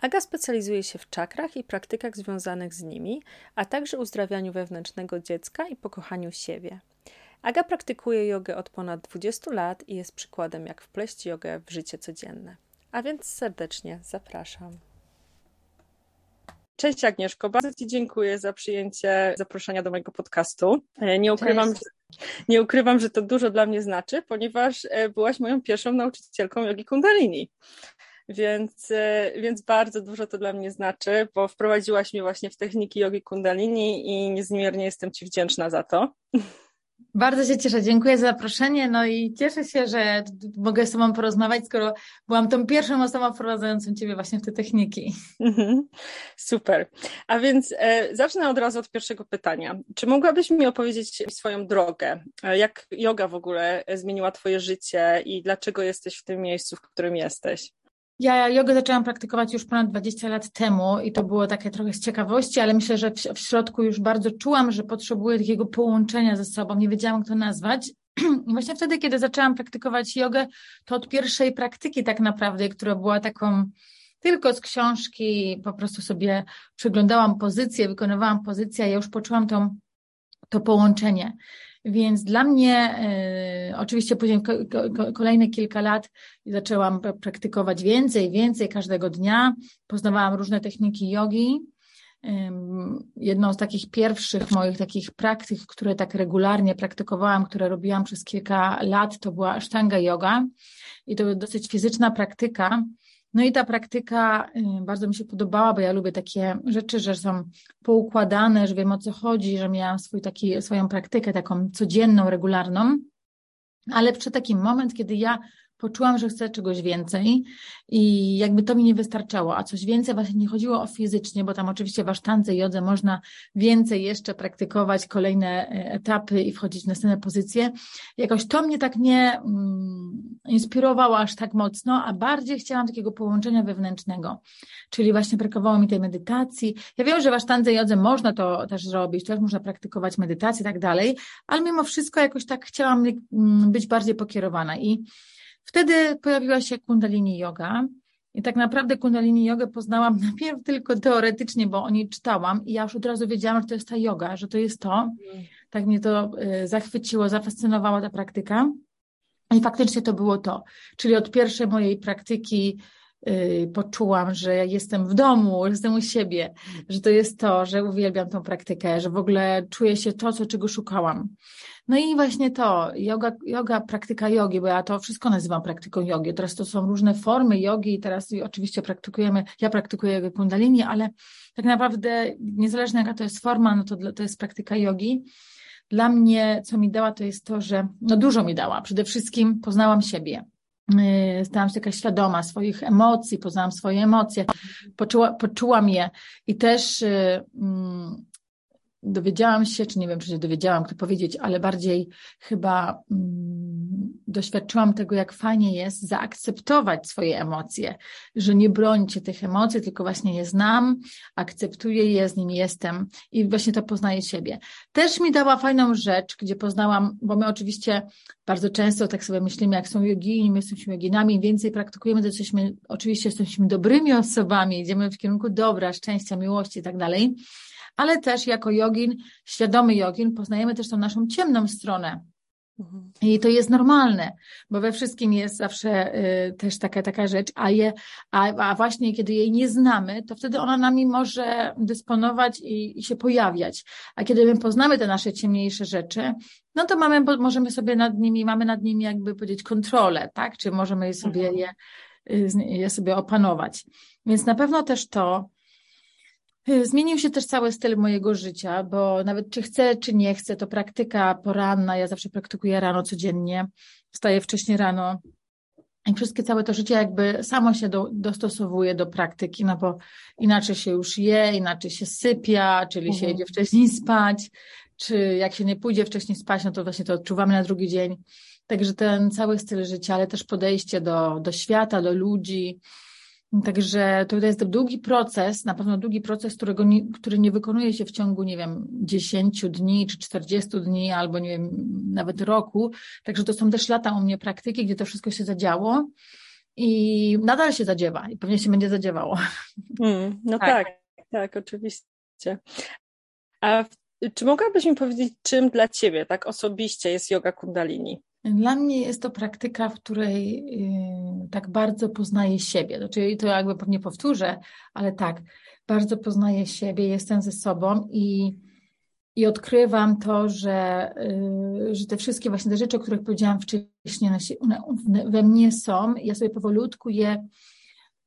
Aga specjalizuje się w czakrach i praktykach związanych z nimi, a także uzdrawianiu wewnętrznego dziecka i pokochaniu siebie. Aga praktykuje jogę od ponad 20 lat i jest przykładem, jak wpleść jogę w życie codzienne. A więc serdecznie zapraszam. Cześć Agnieszko, bardzo Ci dziękuję za przyjęcie zaproszenia do mojego podcastu. E, nie ukrywam, że, nie ukrywam, że to dużo dla mnie znaczy, ponieważ e, byłaś moją pierwszą nauczycielką jogi kundalini. Więc, e, więc bardzo dużo to dla mnie znaczy, bo wprowadziłaś mnie właśnie w techniki jogi kundalini i niezmiernie jestem Ci wdzięczna za to. Bardzo się cieszę, dziękuję za zaproszenie. No i cieszę się, że mogę z Tobą porozmawiać, skoro byłam tą pierwszą osobą wprowadzającą Ciebie właśnie w te techniki. Mhm. Super. A więc e, zacznę od razu od pierwszego pytania. Czy mogłabyś mi opowiedzieć swoją drogę? E, jak yoga w ogóle zmieniła Twoje życie i dlaczego jesteś w tym miejscu, w którym jesteś? Ja jogę zaczęłam praktykować już ponad 20 lat temu i to było takie trochę z ciekawości, ale myślę, że w, w środku już bardzo czułam, że potrzebuję takiego połączenia ze sobą. Nie wiedziałam, jak to nazwać. I właśnie wtedy, kiedy zaczęłam praktykować jogę, to od pierwszej praktyki tak naprawdę, która była taką tylko z książki, po prostu sobie przeglądałam pozycję, wykonywałam pozycję, ja już poczułam to, to połączenie. Więc dla mnie, y, oczywiście później ko, kolejne kilka lat zaczęłam praktykować więcej, więcej każdego dnia. Poznawałam różne techniki jogi. Jedną z takich pierwszych moich takich praktyk, które tak regularnie praktykowałam, które robiłam przez kilka lat, to była Ashtanga yoga. I to była dosyć fizyczna praktyka, no i ta praktyka y, bardzo mi się podobała, bo ja lubię takie rzeczy, że są poukładane, że wiem o co chodzi, że miałam swój taki, swoją praktykę taką codzienną, regularną. Ale przy takim moment, kiedy ja poczułam, że chcę czegoś więcej i jakby to mi nie wystarczało, a coś więcej właśnie nie chodziło o fizycznie, bo tam oczywiście w asztance i jodze można więcej jeszcze praktykować, kolejne e, etapy i wchodzić w następne pozycje. Jakoś to mnie tak nie mm, inspirowało aż tak mocno, a bardziej chciałam takiego połączenia wewnętrznego, czyli właśnie brakowało mi tej medytacji. Ja wiem, że w asztance i jodze można to też robić, też można praktykować medytację i tak dalej, ale mimo wszystko jakoś tak chciałam mm, być bardziej pokierowana i Wtedy pojawiła się kundalini yoga. I tak naprawdę kundalini jogę poznałam najpierw tylko teoretycznie, bo o niej czytałam i ja już od razu wiedziałam, że to jest ta yoga, że to jest to. Tak mnie to y, zachwyciło, zafascynowała ta praktyka. I faktycznie to było to. Czyli od pierwszej mojej praktyki poczułam, że jestem w domu, że jestem u siebie, że to jest to, że uwielbiam tą praktykę, że w ogóle czuję się to, co, czego szukałam. No i właśnie to, yoga, yoga, praktyka jogi, bo ja to wszystko nazywam praktyką jogi. Teraz to są różne formy jogi i teraz oczywiście praktykujemy, ja praktykuję jogę kundalini, ale tak naprawdę niezależnie jaka to jest forma, no to, to jest praktyka jogi. Dla mnie, co mi dała, to jest to, że no dużo mi dała. Przede wszystkim poznałam siebie. Yy, stałam się taka świadoma swoich emocji, poznałam swoje emocje, poczuła, poczułam je i też yy, dowiedziałam się, czy nie wiem, czy się dowiedziałam, kto powiedzieć, ale bardziej chyba mm, doświadczyłam tego, jak fajnie jest zaakceptować swoje emocje, że nie bronicie tych emocji, tylko właśnie je znam, akceptuję je, z nimi jestem i właśnie to poznaję siebie. Też mi dała fajną rzecz, gdzie poznałam, bo my oczywiście bardzo często tak sobie myślimy, jak są jogini, my jesteśmy joginami, więcej praktykujemy, to jesteśmy, oczywiście jesteśmy dobrymi osobami, idziemy w kierunku dobra, szczęścia, miłości i tak dalej, ale też jako jogin, świadomy jogin, poznajemy też tą naszą ciemną stronę. Mhm. I to jest normalne, bo we wszystkim jest zawsze y, też taka, taka rzecz, a, je, a, a właśnie kiedy jej nie znamy, to wtedy ona nami może dysponować i, i się pojawiać. A kiedy my poznamy te nasze ciemniejsze rzeczy, no to mamy, możemy sobie nad nimi, mamy nad nimi jakby powiedzieć kontrolę, tak? Czy możemy sobie mhm. je, y, je sobie opanować. Więc na pewno też to, zmienił się też cały styl mojego życia, bo nawet czy chcę, czy nie chcę, to praktyka poranna, ja zawsze praktykuję rano codziennie, wstaję wcześniej rano, i wszystkie całe to życie jakby samo się do, dostosowuje do praktyki, no bo inaczej się już je, inaczej się sypia, czyli mhm. się jedzie wcześniej spać, czy jak się nie pójdzie wcześniej spać, no to właśnie to odczuwamy na drugi dzień. Także ten cały styl życia, ale też podejście do, do świata, do ludzi, Także to jest długi proces, na pewno długi proces, którego nie, który nie wykonuje się w ciągu, nie wiem, 10 dni czy 40 dni, albo nie wiem, nawet roku. Także to są też lata u mnie praktyki, gdzie to wszystko się zadziało i nadal się zadziewa i pewnie się będzie zadziewało. Mm, no tak. tak, tak, oczywiście. A czy mogłabyś mi powiedzieć, czym dla Ciebie tak osobiście jest yoga kundalini? Dla mnie jest to praktyka, w której y, tak bardzo poznaję siebie. Znaczy, to jakby pewnie powtórzę, ale tak, bardzo poznaję siebie, jestem ze sobą i, i odkrywam to, że, y, że te wszystkie właśnie te rzeczy, o których powiedziałam wcześniej, we mnie są. Ja sobie powolutku je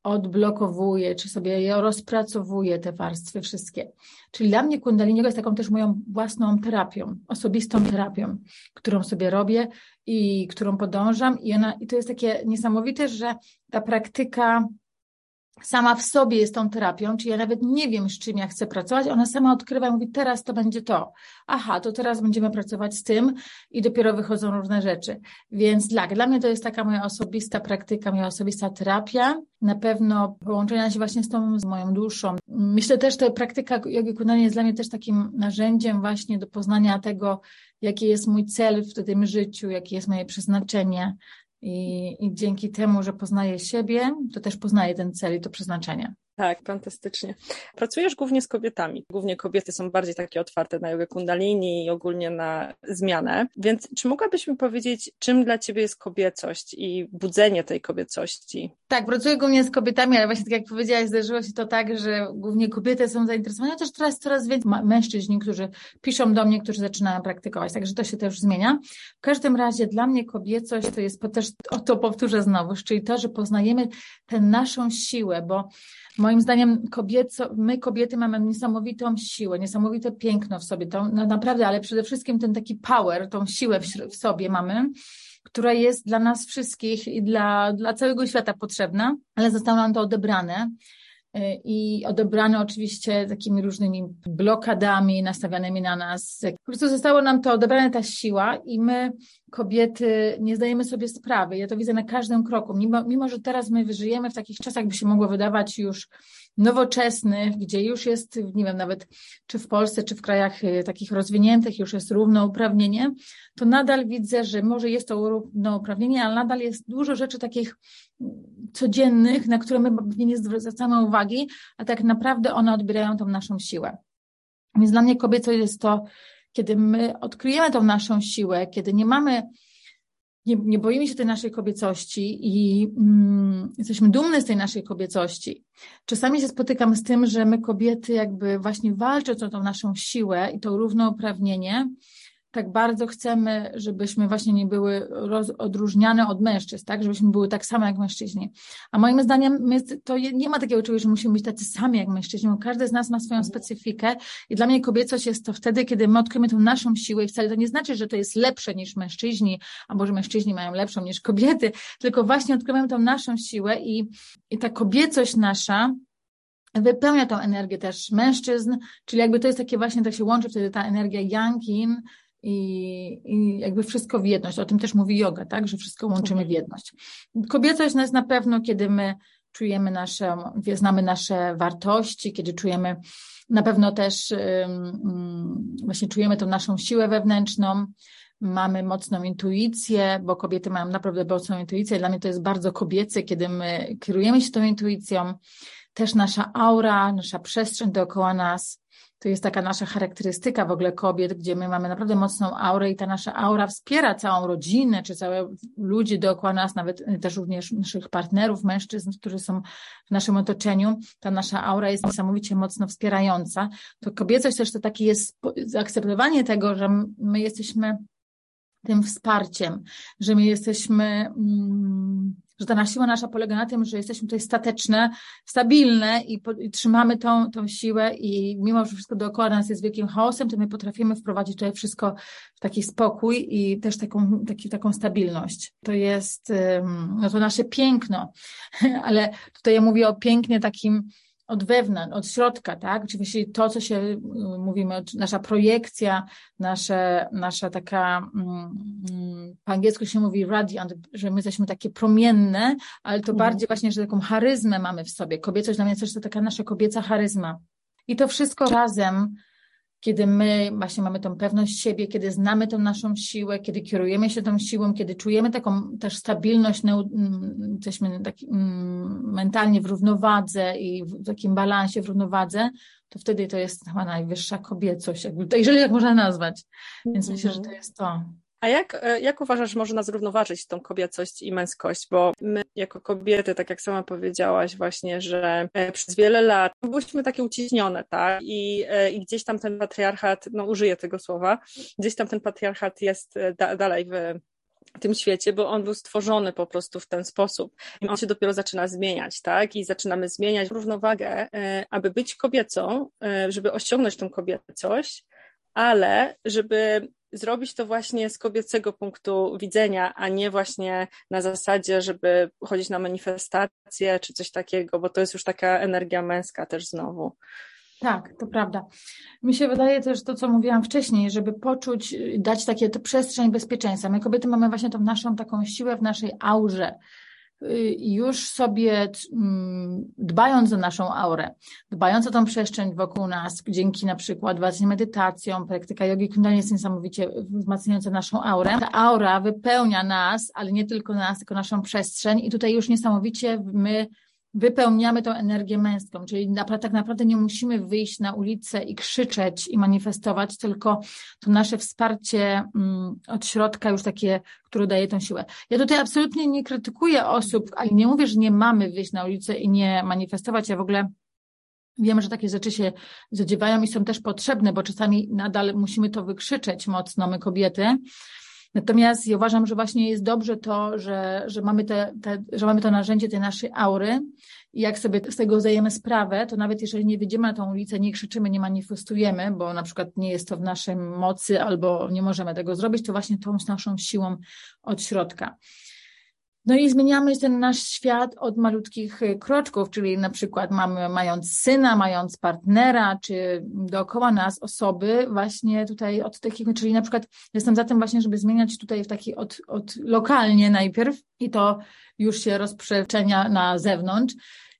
odblokowuję, czy sobie je rozpracowuję, te warstwy wszystkie. Czyli dla mnie kundalini jest taką też moją własną terapią, osobistą terapią, którą sobie robię i którą podążam. I, ona, i to jest takie niesamowite, że ta praktyka sama w sobie jest tą terapią, czyli ja nawet nie wiem, z czym ja chcę pracować, ona sama odkrywa i mówi, teraz to będzie to. Aha, to teraz będziemy pracować z tym i dopiero wychodzą różne rzeczy. Więc tak, dla mnie to jest taka moja osobista praktyka, moja osobista terapia. Na pewno połączenia się właśnie z tą, z moją duszą. Myślę też, że praktyka jogi kundalini jest dla mnie też takim narzędziem właśnie do poznania tego, jaki jest mój cel w tym życiu, jakie jest moje przeznaczenie, i, I dzięki temu, że poznaję siebie, to też poznaję ten cel i to przeznaczenie. Tak, fantastycznie. Pracujesz głównie z kobietami. Głównie kobiety są bardziej takie otwarte na jogę kundalini i ogólnie na zmianę. Więc czy mogłabyś mi powiedzieć, czym dla Ciebie jest kobiecość i budzenie tej kobiecości? Tak, pracuję głównie z kobietami, ale właśnie tak jak powiedziałaś, zdarzyło się to tak, że głównie kobiety są zainteresowane, chociaż teraz coraz więcej mężczyźni, którzy piszą do mnie, którzy zaczynają praktykować, także to się też zmienia. W każdym razie dla mnie kobiecość to jest też, o to powtórzę znowu, czyli to, że poznajemy tę naszą siłę, bo Moim zdaniem kobieco, my kobiety mamy niesamowitą siłę, niesamowite piękno w sobie, to, no naprawdę, ale przede wszystkim ten taki power, tą siłę w, w sobie mamy, która jest dla nas wszystkich i dla, dla całego świata potrzebna, ale zostało nam to odebrane i odebrane oczywiście takimi różnymi blokadami nastawianymi na nas. Po prostu zostało nam to odebrane ta siła i my, kobiety, nie zdajemy sobie sprawy. Ja to widzę na każdym kroku. Mimo, mimo że teraz my żyjemy w takich czasach, by się mogło wydawać już nowoczesnych, gdzie już jest, nie wiem, nawet czy w Polsce, czy w krajach y, takich rozwiniętych już jest równouprawnienie, to nadal widzę, że może jest to równouprawnienie, ale nadal jest dużo rzeczy takich codziennych, na które my nie zwracamy uwagi, a tak naprawdę one odbierają tą naszą siłę. Więc dla mnie kobieco jest to, kiedy my odkryjemy tą naszą siłę, kiedy nie mamy nie, nie boimy się tej naszej kobiecości i mm, jesteśmy dumne z tej naszej kobiecości. Czasami się spotykam z tym, że my kobiety jakby właśnie walcząc o tą naszą siłę i to równouprawnienie, tak bardzo chcemy, żebyśmy właśnie nie były roz, odróżniane od mężczyzn, tak? Żebyśmy były tak samo jak mężczyźni. A moim zdaniem to nie ma takiego czegoś, że musimy być tacy sami jak mężczyźni, bo każdy z nas ma swoją specyfikę i dla mnie kobiecość jest to wtedy, kiedy my odkryjemy tą naszą siłę i wcale to nie znaczy, że to jest lepsze niż mężczyźni, albo że mężczyźni mają lepszą niż kobiety, tylko właśnie odkrywamy tą naszą siłę i, i ta kobiecość nasza, wypełnia tą energię też mężczyzn, czyli jakby to jest takie właśnie, tak się łączy wtedy ta energia yang-yin, i, i jakby wszystko w jedność. O tym też mówi yoga, tak? Że wszystko łączymy w jedność. Kobiecość jest na pewno, kiedy my czujemy nasze, znamy nasze wartości, kiedy czujemy na pewno też um, właśnie czujemy tą naszą siłę wewnętrzną, mamy mocną intuicję, bo kobiety mają naprawdę mocną intuicję. Dla mnie to jest bardzo kobiece, kiedy my kierujemy się tą intuicją. Też nasza aura, nasza przestrzeń dookoła nas to jest taka nasza charakterystyka w ogóle kobiet, gdzie my mamy naprawdę mocną aurę i ta nasza aura wspiera całą rodzinę, czy całe ludzi dookoła nas, nawet też również naszych partnerów, mężczyzn, którzy są w naszym otoczeniu. Ta nasza aura jest niesamowicie mocno wspierająca. To kobiecość też to takie jest zaakceptowanie tego, że my jesteśmy tym wsparciem, że my jesteśmy, mm, że ta siła nasza polega na tym, że jesteśmy tutaj stateczne, stabilne i, po, i trzymamy tą, tą siłę i mimo, że wszystko dookoła nas jest wielkim chaosem, to my potrafimy wprowadzić tutaj wszystko w taki spokój i też taką, taki, taką stabilność. To jest, no to nasze piękno, ale tutaj ja mówię o pięknie takim, od wewnątrz, od środka, tak? Oczywiście to, co się y, mówimy, nasza projekcja, nasze, nasza taka, mm, po angielsku się mówi radiant, że my jesteśmy takie promienne, ale to mhm. bardziej właśnie, że taką charyzmę mamy w sobie. Kobiecość dla mnie też to taka nasza kobieca charyzma. I to wszystko razem kiedy my właśnie mamy tą pewność siebie, kiedy znamy tą naszą siłę, kiedy kierujemy się tą siłą, kiedy czujemy taką też stabilność, mm, jesteśmy taki, mm, mentalnie w równowadze i w takim balansie, w równowadze, to wtedy to jest chyba najwyższa kobiecość, jakby, jeżeli tak można nazwać. Więc myślę, że to jest to. A jak, e, jak uważasz, można zrównoważyć tą kobiecość i męskość? Bo my jako kobiety, tak jak sama powiedziałaś właśnie, że e, przez wiele lat byliśmy takie uciśnione, tak? I, e, i gdzieś tam ten patriarchat, no użyję tego słowa, gdzieś tam ten patriarchat jest da, dalej w tym świecie, bo on był stworzony po prostu w ten sposób. I on się dopiero zaczyna zmieniać, tak? I zaczynamy zmieniać równowagę, aby być kobiecą, żeby osiągnąć tą kobiecość, ale żeby zrobić to właśnie z kobiecego punktu widzenia, a nie właśnie na zasadzie, żeby chodzić na manifestacje czy coś takiego, bo to jest już taka energia męska też znowu. Tak, to prawda. Mi się wydaje też to, co mówiłam wcześniej, żeby poczuć, dać takie to przestrzeń bezpieczeństwa. My kobiety mamy właśnie tą naszą taką siłę w naszej aurze, już sobie mm, dbając o naszą aurę, dbając o tą przestrzeń wokół nas, dzięki na przykład właśnie medytacjom, praktyka jogi kundalini jest niesamowicie wzmacniająca naszą aurę. Ta aura wypełnia nas, ale nie tylko nas, tylko naszą przestrzeń i tutaj już niesamowicie my wypełniamy tą energię męską, czyli tak naprawdę nie musimy wyjść na ulicę i krzyczeć i manifestować, tylko to nasze wsparcie mm, od środka już takie, które daje tą siłę. Ja tutaj absolutnie nie krytykuję osób, ale nie mówię, że nie mamy wyjść na ulicę i nie manifestować. Ja w ogóle Wiemy, że takie rzeczy się zadziewają i są też potrzebne, bo czasami nadal musimy to wykrzyczeć mocno, my kobiety, Natomiast ja uważam, że właśnie jest dobrze to, że, że, mamy, te, te, że mamy to narzędzie tej naszej aury i jak sobie z tego zdajemy sprawę, to nawet jeżeli nie wyjdziemy na tą ulicę, nie krzyczymy, nie manifestujemy, bo na przykład nie jest to w naszej mocy albo nie możemy tego zrobić, to właśnie tą naszą siłą od środka. No i zmieniamy ten nasz świat od malutkich y, kroczków, czyli na przykład mamy, mając syna, mając partnera, czy dookoła nas osoby właśnie tutaj od takich, czyli na przykład jestem za tym właśnie, żeby zmieniać tutaj w taki od, od lokalnie najpierw i to już się rozprzestrzenia na zewnątrz,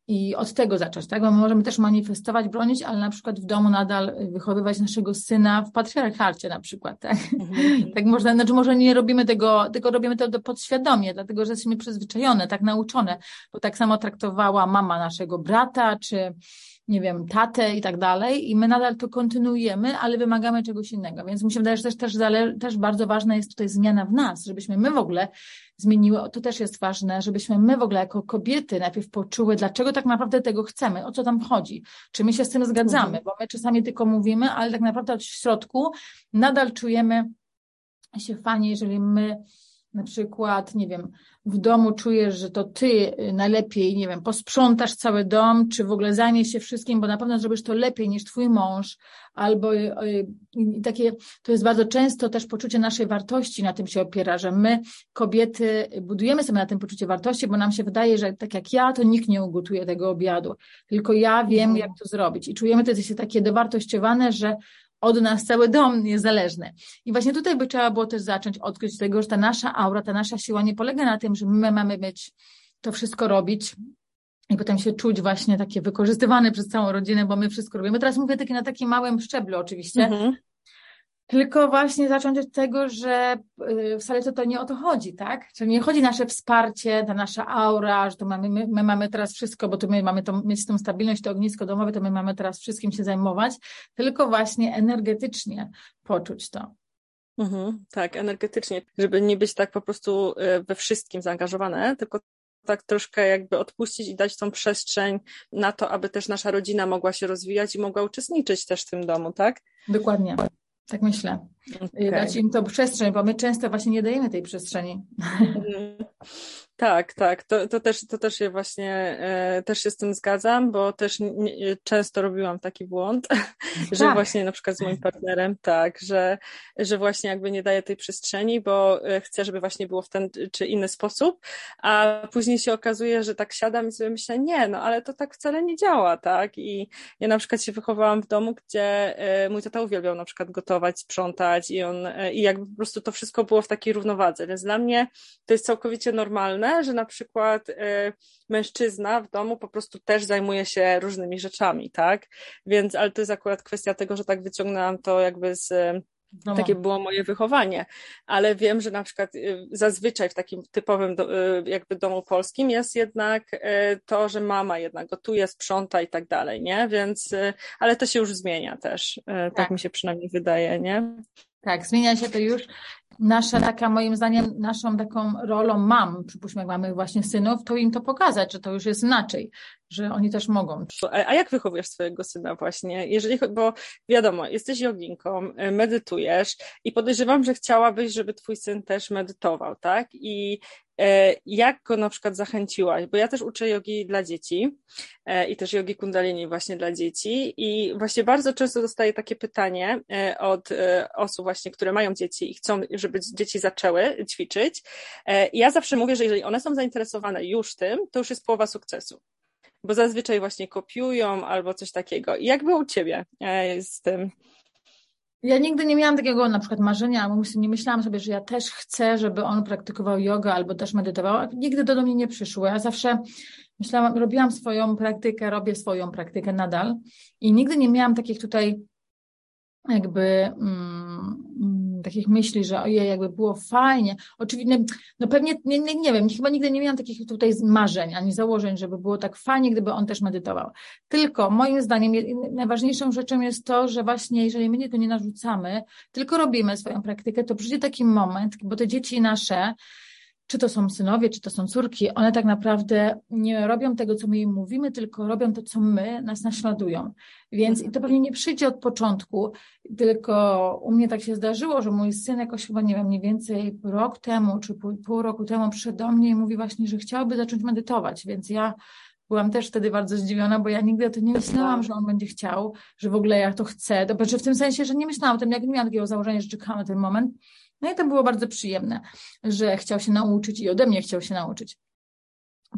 i od tego zacząć, tak? Bo my możemy też manifestować, bronić, ale na przykład w domu nadal wychowywać naszego syna w patriarchacie na przykład, tak? Mhm. tak można, znaczy może nie robimy tego, tylko robimy to podświadomie, dlatego że jesteśmy przyzwyczajone, tak nauczone, bo tak samo traktowała mama naszego brata, czy nie wiem, tatę i tak dalej i my nadal to kontynuujemy, ale wymagamy czegoś innego. Więc mi się wydaje, że też, też, też bardzo ważna jest tutaj zmiana w nas, żebyśmy my w ogóle zmieniły, to też jest ważne, żebyśmy my w ogóle jako kobiety najpierw poczuły, dlaczego tak naprawdę tego chcemy, o co tam chodzi, czy my się z tym zgadzamy, mhm. bo my czasami tylko mówimy, ale tak naprawdę od środku nadal czujemy się fajnie, jeżeli my na przykład, nie wiem, w domu czujesz, że to ty y, najlepiej, nie wiem, posprzątasz cały dom, czy w ogóle zajmiesz się wszystkim, bo na pewno zrobisz to lepiej niż twój mąż, albo y, y, takie, to jest bardzo często też poczucie naszej wartości na tym się opiera, że my, kobiety, budujemy sobie na tym poczucie wartości, bo nam się wydaje, że tak jak ja, to nikt nie ugotuje tego obiadu, tylko ja wiem, mhm. jak to zrobić. I czujemy to się takie dowartościowane, że od nas cały dom niezależny. I właśnie tutaj by trzeba było też zacząć odkryć tego, że ta nasza aura, ta nasza siła nie polega na tym, że my mamy mieć to wszystko robić i potem się czuć właśnie takie wykorzystywane przez całą rodzinę, bo my wszystko robimy. Teraz mówię takie na takim małym szczeblu oczywiście, mhm. Tylko właśnie zacząć od tego, że y, wcale to, to nie o to chodzi, tak? Czyli nie chodzi nasze wsparcie, ta nasza aura, że to mamy, my, my mamy teraz wszystko, bo to my mamy to, mieć tą stabilność, to ognisko domowe, to my mamy teraz wszystkim się zajmować, tylko właśnie energetycznie poczuć to. Mhm, tak, energetycznie, żeby nie być tak po prostu y, we wszystkim zaangażowane, tylko tak troszkę jakby odpuścić i dać tą przestrzeń na to, aby też nasza rodzina mogła się rozwijać i mogła uczestniczyć też w tym domu, tak? Dokładnie. Tak myślę. Okay. Dać im to przestrzeń, bo my często właśnie nie dajemy tej przestrzeni. Tak, tak, to, to, też, to też się właśnie, e, też się z tym zgadzam, bo też nie, często robiłam taki błąd, że tak. właśnie na przykład z moim partnerem, tak, że, że właśnie jakby nie daję tej przestrzeni, bo e, chcę, żeby właśnie było w ten czy inny sposób, a później się okazuje, że tak siadam i sobie myślę, nie, no ale to tak wcale nie działa, tak, i ja na przykład się wychowałam w domu, gdzie e, mój tata uwielbiał na przykład gotować, sprzątać i on, i jakby po prostu to wszystko było w takiej równowadze, więc dla mnie to jest całkowicie normalne, że na przykład y, mężczyzna w domu po prostu też zajmuje się różnymi rzeczami, tak? Więc, ale to jest akurat kwestia tego, że tak wyciągnęłam to jakby z no Takie było moje wychowanie, ale wiem, że na przykład y, zazwyczaj w takim typowym y, jakby domu polskim jest jednak to, że mama jednak gotuje, sprząta i tak dalej, nie? Więc, ale to się już zmienia też, tak, tak mi się przynajmniej wydaje, nie? Tak, zmienia się to już. Nasza taka, moim zdaniem, naszą taką rolą mam, przypuśćmy, jak mamy właśnie synów, to im to pokazać, że to już jest inaczej, że oni też mogą. A jak wychowujesz swojego syna właśnie? Jeżeli, bo wiadomo, jesteś joginką, medytujesz i podejrzewam, że chciałabyś, żeby twój syn też medytował, tak? I E, jak go na przykład zachęciłaś? Bo ja też uczę jogi dla dzieci e, i też jogi kundalini właśnie dla dzieci i właśnie bardzo często dostaję takie pytanie od osób właśnie, które mają dzieci i chcą, żeby dzieci zaczęły ćwiczyć. Ja zawsze mówię, że jeżeli one są zainteresowane już tym, to już jest połowa sukcesu bo zazwyczaj właśnie kopiują albo coś takiego. Jak było u Ciebie z tym? Ja nigdy nie miałam takiego na przykład marzenia, nie myślałam sobie, że ja też chcę, żeby on praktykował jogę albo też medytował. Nigdy to do mnie nie przyszło. Ja zawsze myślałam, robiłam swoją praktykę, robię swoją praktykę nadal i nigdy nie miałam takich tutaj jakby mm, takich myśli, że ojej, jakby było fajnie. Oczywiście, no pewnie, nie, nie, nie wiem, chyba nigdy nie miałam takich tutaj marzeń, ani założeń, żeby było tak fajnie, gdyby on też medytował. Tylko moim zdaniem najważniejszą rzeczą jest to, że właśnie jeżeli my nie to nie narzucamy, tylko robimy swoją praktykę, to przyjdzie taki moment, bo te dzieci nasze, czy to są synowie, czy to są córki, one tak naprawdę nie robią tego, co my im mówimy, tylko robią to, co my, nas naśladują. Więc i to pewnie nie przyjdzie od początku, tylko u mnie tak się zdarzyło, że mój syn jakoś chyba, nie wiem, mniej więcej rok temu, czy pół, pół roku temu przyszedł do mnie i mówi właśnie, że chciałby zacząć medytować, więc ja byłam też wtedy bardzo zdziwiona, bo ja nigdy o tym nie myślałam, że on będzie chciał, że w ogóle ja to chcę. To znaczy w tym sensie, że nie myślałam o tym, jak nie miałam takiego założenia, że czekałam na ten moment. No i to było bardzo przyjemne, że chciał się nauczyć i ode mnie chciał się nauczyć.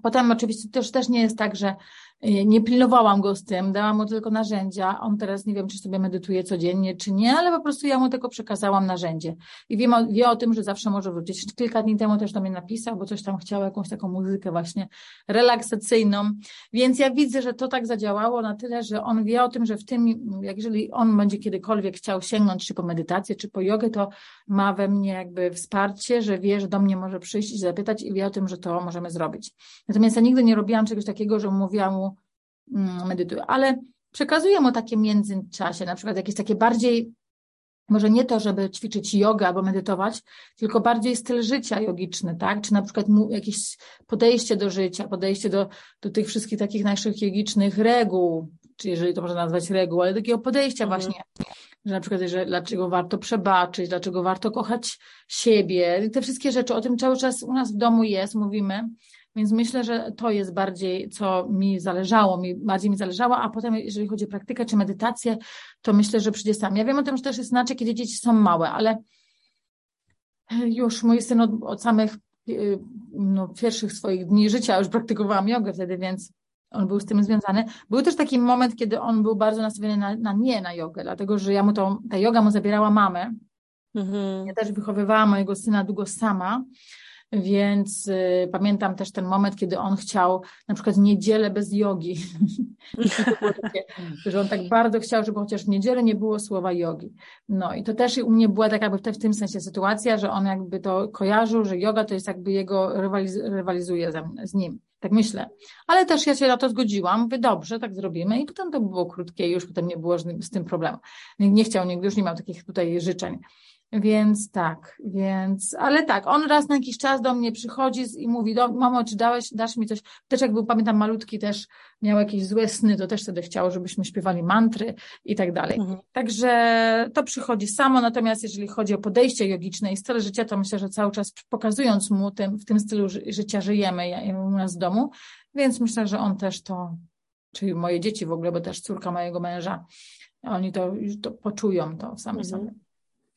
Potem oczywiście też, też nie jest tak, że nie pilnowałam go z tym, dałam mu tylko narzędzia. On teraz nie wiem, czy sobie medytuje codziennie, czy nie, ale po prostu ja mu tylko przekazałam narzędzie. I wiem, wie o tym, że zawsze może wrócić. Kilka dni temu też do mnie napisał, bo coś tam chciał, jakąś taką muzykę właśnie relaksacyjną. Więc ja widzę, że to tak zadziałało na tyle, że on wie o tym, że w tym, jak jeżeli on będzie kiedykolwiek chciał sięgnąć czy po medytację, czy po jogę, to ma we mnie jakby wsparcie, że wie, że do mnie może przyjść i zapytać i wie o tym, że to możemy zrobić. Natomiast ja nigdy nie robiłam czegoś takiego, że mówiłam mu mm, medytuj, ale przekazuję mu takie międzyczasie, na przykład jakieś takie bardziej może nie to, żeby ćwiczyć jogę albo medytować, tylko bardziej styl życia jogiczny, tak? Czy na przykład jakieś podejście do życia, podejście do, do tych wszystkich takich naszych jogicznych reguł, czy jeżeli to można nazwać reguł, ale takiego podejścia mhm. właśnie, że na przykład, że dlaczego warto przebaczyć, dlaczego warto kochać siebie, te wszystkie rzeczy, o tym cały czas u nas w domu jest, mówimy, więc myślę, że to jest bardziej, co mi zależało, mi bardziej mi zależało, a potem, jeżeli chodzi o praktykę czy medytację, to myślę, że przyjdzie sam. Ja wiem o tym, że też jest inaczej, kiedy dzieci są małe, ale już mój syn od, od samych no, pierwszych swoich dni życia już praktykowałam jogę wtedy, więc on był z tym związany. Był też taki moment, kiedy on był bardzo nastawiony na, na nie na jogę, dlatego że ja mu to, ta yoga mu zabierała mamę. Mhm. Ja też wychowywałam mojego syna długo sama więc y, pamiętam też ten moment, kiedy on chciał na przykład niedzielę bez jogi. że on tak bardzo chciał, żeby chociaż w niedzielę nie było słowa jogi. No i to też u mnie była taka w tym sensie sytuacja, że on jakby to kojarzył, że yoga to jest jakby jego rywaliz rywalizuje ze, z nim. Tak myślę. Ale też ja się na to zgodziłam. Mówię, dobrze, tak zrobimy. I potem to było krótkie i już potem nie było z tym problemu. Nie chciał, nigdy już nie miał takich tutaj życzeń. Więc tak, więc, ale tak, on raz na jakiś czas do mnie przychodzi i mówi, do, mamo, czy dałeś, dasz mi coś? Też jak był, pamiętam, malutki też miał jakieś złe sny, to też wtedy chciał, żebyśmy śpiewali mantry i tak dalej. Mhm. Także to przychodzi samo, natomiast jeżeli chodzi o podejście jogiczne i styl życia, to myślę, że cały czas pokazując mu tym, w tym stylu życia żyjemy u nas w domu, więc myślę, że on też to, czyli moje dzieci w ogóle, bo też córka mojego męża, oni to to poczują to sami mhm. sobie.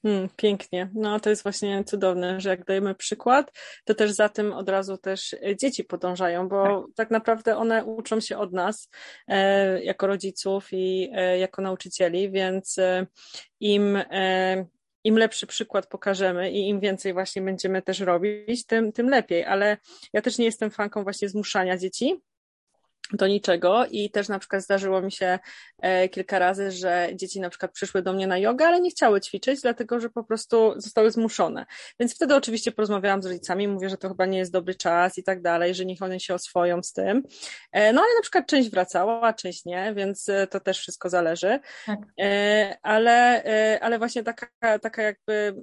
Hmm, pięknie. No to jest właśnie cudowne, że jak dajemy przykład, to też za tym od razu też dzieci podążają, bo tak, tak naprawdę one uczą się od nas e, jako rodziców i e, jako nauczycieli, więc e, im e, im lepszy przykład pokażemy i im więcej właśnie będziemy też robić, tym, tym lepiej. Ale ja też nie jestem fanką właśnie zmuszania dzieci, do niczego i też na przykład zdarzyło mi się e, kilka razy, że dzieci na przykład przyszły do mnie na jogę, ale nie chciały ćwiczyć, dlatego że po prostu zostały zmuszone. Więc wtedy oczywiście porozmawiałam z rodzicami, mówię, że to chyba nie jest dobry czas i tak dalej, że niech one się oswoją z tym. E, no ale na przykład część wracała, a część nie, więc e, to też wszystko zależy. Tak. Ale, ale właśnie taka, taka jakby,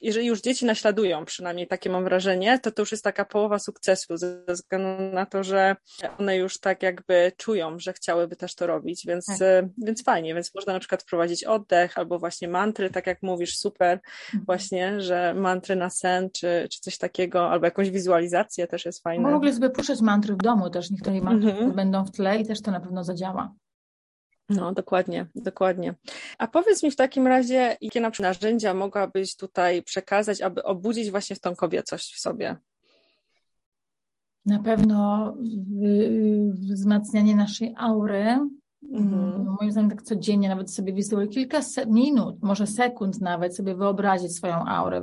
jeżeli już dzieci naśladują, przynajmniej takie mam wrażenie, to to już jest taka połowa sukcesu ze względu na to, że one już już tak jakby czują, że chciałyby też to robić, więc, tak. E, więc fajnie, więc można na przykład wprowadzić oddech albo właśnie mantry, tak jak mówisz, super mhm. właśnie, że mantry na sen, czy, czy coś takiego, albo jakąś wizualizację też jest fajne. W ogóle sobie puszczać mantry w domu też, niech to nie mantry mhm. będą w tle i też to na pewno zadziała. No, dokładnie, dokładnie. A powiedz mi w takim razie, jakie na przykład narzędzia mogłabyś tutaj przekazać, aby obudzić właśnie w tą kobiecość w sobie? Na pewno wzmacnianie naszej aury. Mhm. Moim zdaniem tak codziennie, nawet sobie wizualizować kilka minut, może sekund nawet sobie wyobrazić swoją aurę,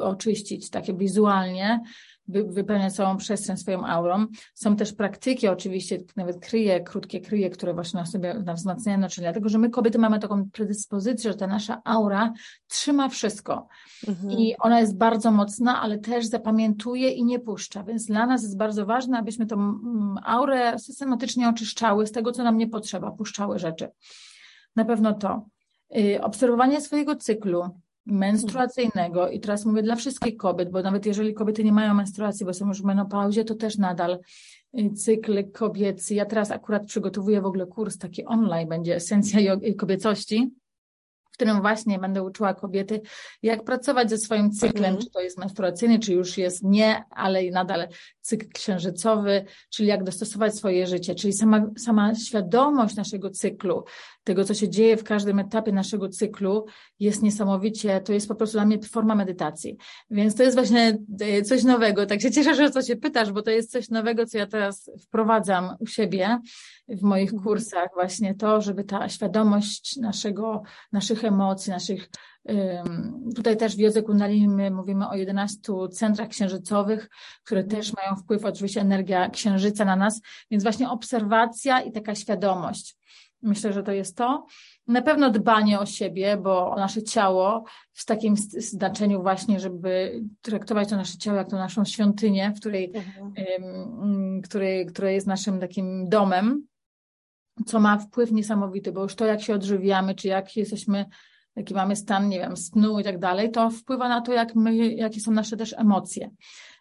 oczyścić takie wizualnie, wypełniać całą przestrzeń swoją aurą. Są też praktyki, oczywiście, nawet kryje, krótkie kryje, które właśnie na sobie na wzmacniają czyli dlatego, że my kobiety mamy taką predyspozycję, że ta nasza aura trzyma wszystko mhm. i ona jest bardzo mocna, ale też zapamiętuje i nie puszcza, więc dla nas jest bardzo ważne, abyśmy tą aurę systematycznie oczyszczały z tego, co nam nie potrzeba, puszczały rzeczy. Na pewno to. Y, obserwowanie swojego cyklu, menstruacyjnego i teraz mówię dla wszystkich kobiet, bo nawet jeżeli kobiety nie mają menstruacji, bo są już w menopauzie, to też nadal y, cykl kobiecy. Ja teraz akurat przygotowuję w ogóle kurs taki online, będzie esencja kobiecości w którym właśnie będę uczyła kobiety, jak pracować ze swoim cyklem, mhm. czy to jest menstruacyjny, czy już jest nie, ale nadal cykl księżycowy, czyli jak dostosować swoje życie, czyli sama, sama świadomość naszego cyklu, tego, co się dzieje w każdym etapie naszego cyklu, jest niesamowicie, to jest po prostu dla mnie forma medytacji. Więc to jest właśnie e, coś nowego. Tak się cieszę, że o co się pytasz, bo to jest coś nowego, co ja teraz wprowadzam u siebie w moich mhm. kursach, właśnie to, żeby ta świadomość naszego, naszych emocji, naszych Tutaj też w Jodze Kundalini my mówimy o 11 centrach księżycowych, które też mają wpływ, oczywiście energia księżyca na nas, więc właśnie obserwacja i taka świadomość. Myślę, że to jest to. Na pewno dbanie o siebie, bo o nasze ciało w takim znaczeniu właśnie, żeby traktować to nasze ciało jak to naszą świątynię, w której, mhm. której, która jest naszym takim domem, co ma wpływ niesamowity, bo już to, jak się odżywiamy, czy jak jesteśmy jaki mamy stan, nie wiem, snu i tak dalej, to wpływa na to, jak my, jakie są nasze też emocje.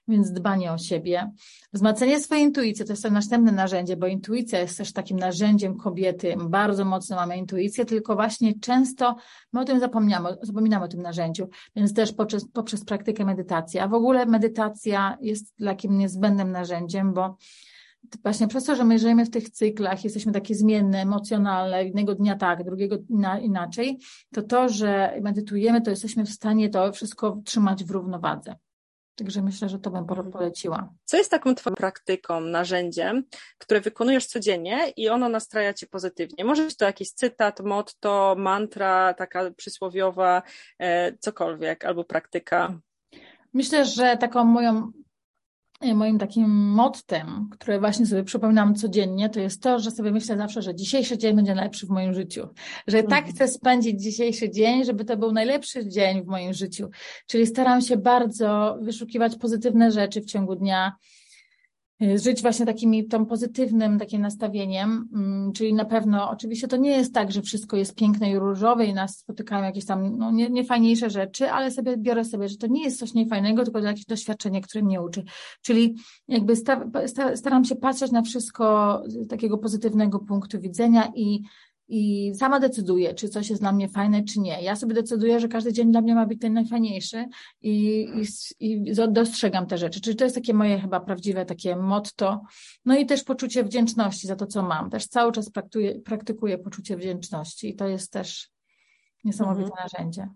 Więc dbanie o siebie. Wzmacnianie swojej intuicji to jest to następne narzędzie, bo intuicja jest też takim narzędziem kobiety. Bardzo mocno mamy intuicję, tylko właśnie często my o tym zapomniamy, zapominamy o tym narzędziu, więc też poprzez, poprzez praktykę medytacji. A w ogóle medytacja jest takim niezbędnym narzędziem, bo właśnie przez to, że my żyjemy w tych cyklach, jesteśmy takie zmienne, emocjonalne, jednego dnia tak, drugiego inaczej, to to, że medytujemy, to jesteśmy w stanie to wszystko trzymać w równowadze. Także myślę, że to bym poleciła. Co jest taką Twoją praktyką, narzędziem, które wykonujesz codziennie i ono nastraja Cię pozytywnie? Może być to jakiś cytat, motto, mantra, taka przysłowiowa, e, cokolwiek, albo praktyka? Myślę, że taką moją moim takim mottem, które właśnie sobie przypominam codziennie, to jest to, że sobie myślę zawsze, że dzisiejszy dzień będzie najlepszy w moim życiu. Że tak mhm. tak chcę spędzić dzisiejszy dzień, żeby to był najlepszy dzień w moim życiu. Czyli staram się bardzo wyszukiwać pozytywne rzeczy w ciągu dnia. Y, żyć właśnie takimi, tą pozytywnym takim nastawieniem, mm, czyli na pewno, oczywiście to nie jest tak, że wszystko jest piękne i różowe i nas spotykają jakieś tam no, nie, niefajniejsze rzeczy, ale sobie biorę sobie, że to nie jest coś niefajnego, tylko jakieś doświadczenie, które mnie uczy. Czyli jakby sta, sta, staram się patrzeć na wszystko z takiego pozytywnego punktu widzenia i i sama decyduję, czy coś jest dla mnie fajne, czy nie. Ja sobie decyduję, że każdy dzień dla mnie ma być ten najfajniejszy i, i, i dostrzegam te rzeczy. Czyli to jest takie moje chyba prawdziwe takie motto. No i też poczucie wdzięczności za to, co mam. Też cały czas praktykuję, praktykuję poczucie wdzięczności i to jest też niesamowite mhm. narzędzie.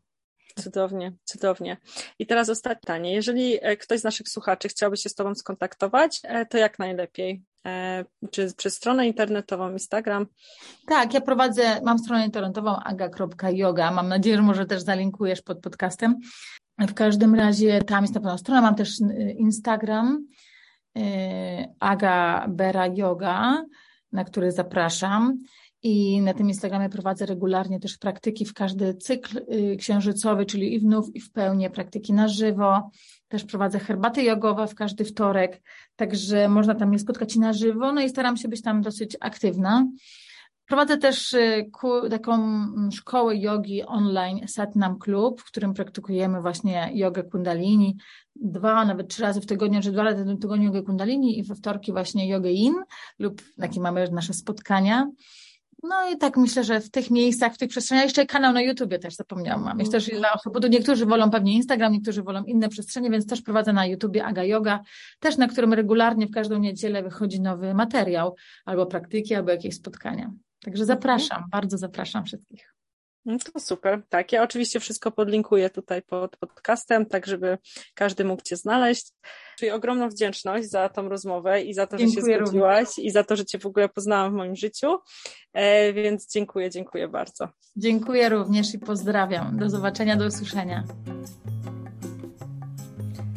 Cudownie, cudownie. I teraz ostatnie pytanie. Jeżeli e, ktoś z naszych słuchaczy chciałby się z Tobą skontaktować, e, to jak najlepiej? E, czy przez stronę internetową, Instagram? Tak, ja prowadzę, mam stronę internetową aga.yoga. Mam nadzieję, że może też zalinkujesz pod podcastem. W każdym razie tam jest na pewno strona. Mam też Instagram Aga Bera Yoga, na który zapraszam. I na tym Instagramie prowadzę regularnie też praktyki w każdy cykl y, księżycowy, czyli i w i w pełni praktyki na żywo. Też prowadzę herbaty jogowe w każdy wtorek, także można tam mnie spotkać i na żywo, no i staram się być tam dosyć aktywna. Prowadzę też y, taką mm, szkołę jogi online Satnam Club, w którym praktykujemy właśnie jogę kundalini dwa, nawet trzy razy w tygodniu, czy dwa razy w tygodniu jogę kundalini i we wtorki właśnie jogę in lub takie mamy nasze spotkania. No i tak myślę, że w tych miejscach, w tych przestrzeniach, jeszcze kanał na YouTubie też zapomniałam, mam. Jest też dla osób, bo niektórzy wolą pewnie Instagram, niektórzy wolą inne przestrzenie, więc też prowadzę na YouTubie Aga Yoga, też na którym regularnie w każdą niedzielę wychodzi nowy materiał, albo praktyki, albo jakieś spotkania. Także mhm. zapraszam, bardzo zapraszam wszystkich. No to super. Tak, ja oczywiście wszystko podlinkuję tutaj pod podcastem, tak żeby każdy mógł Cię znaleźć. Czyli ogromną wdzięczność za tą rozmowę i za to, dziękuję że się zgodziłaś również. i za to, że Cię w ogóle poznałam w moim życiu. E, więc dziękuję, dziękuję bardzo. Dziękuję również i pozdrawiam. Do zobaczenia, do usłyszenia.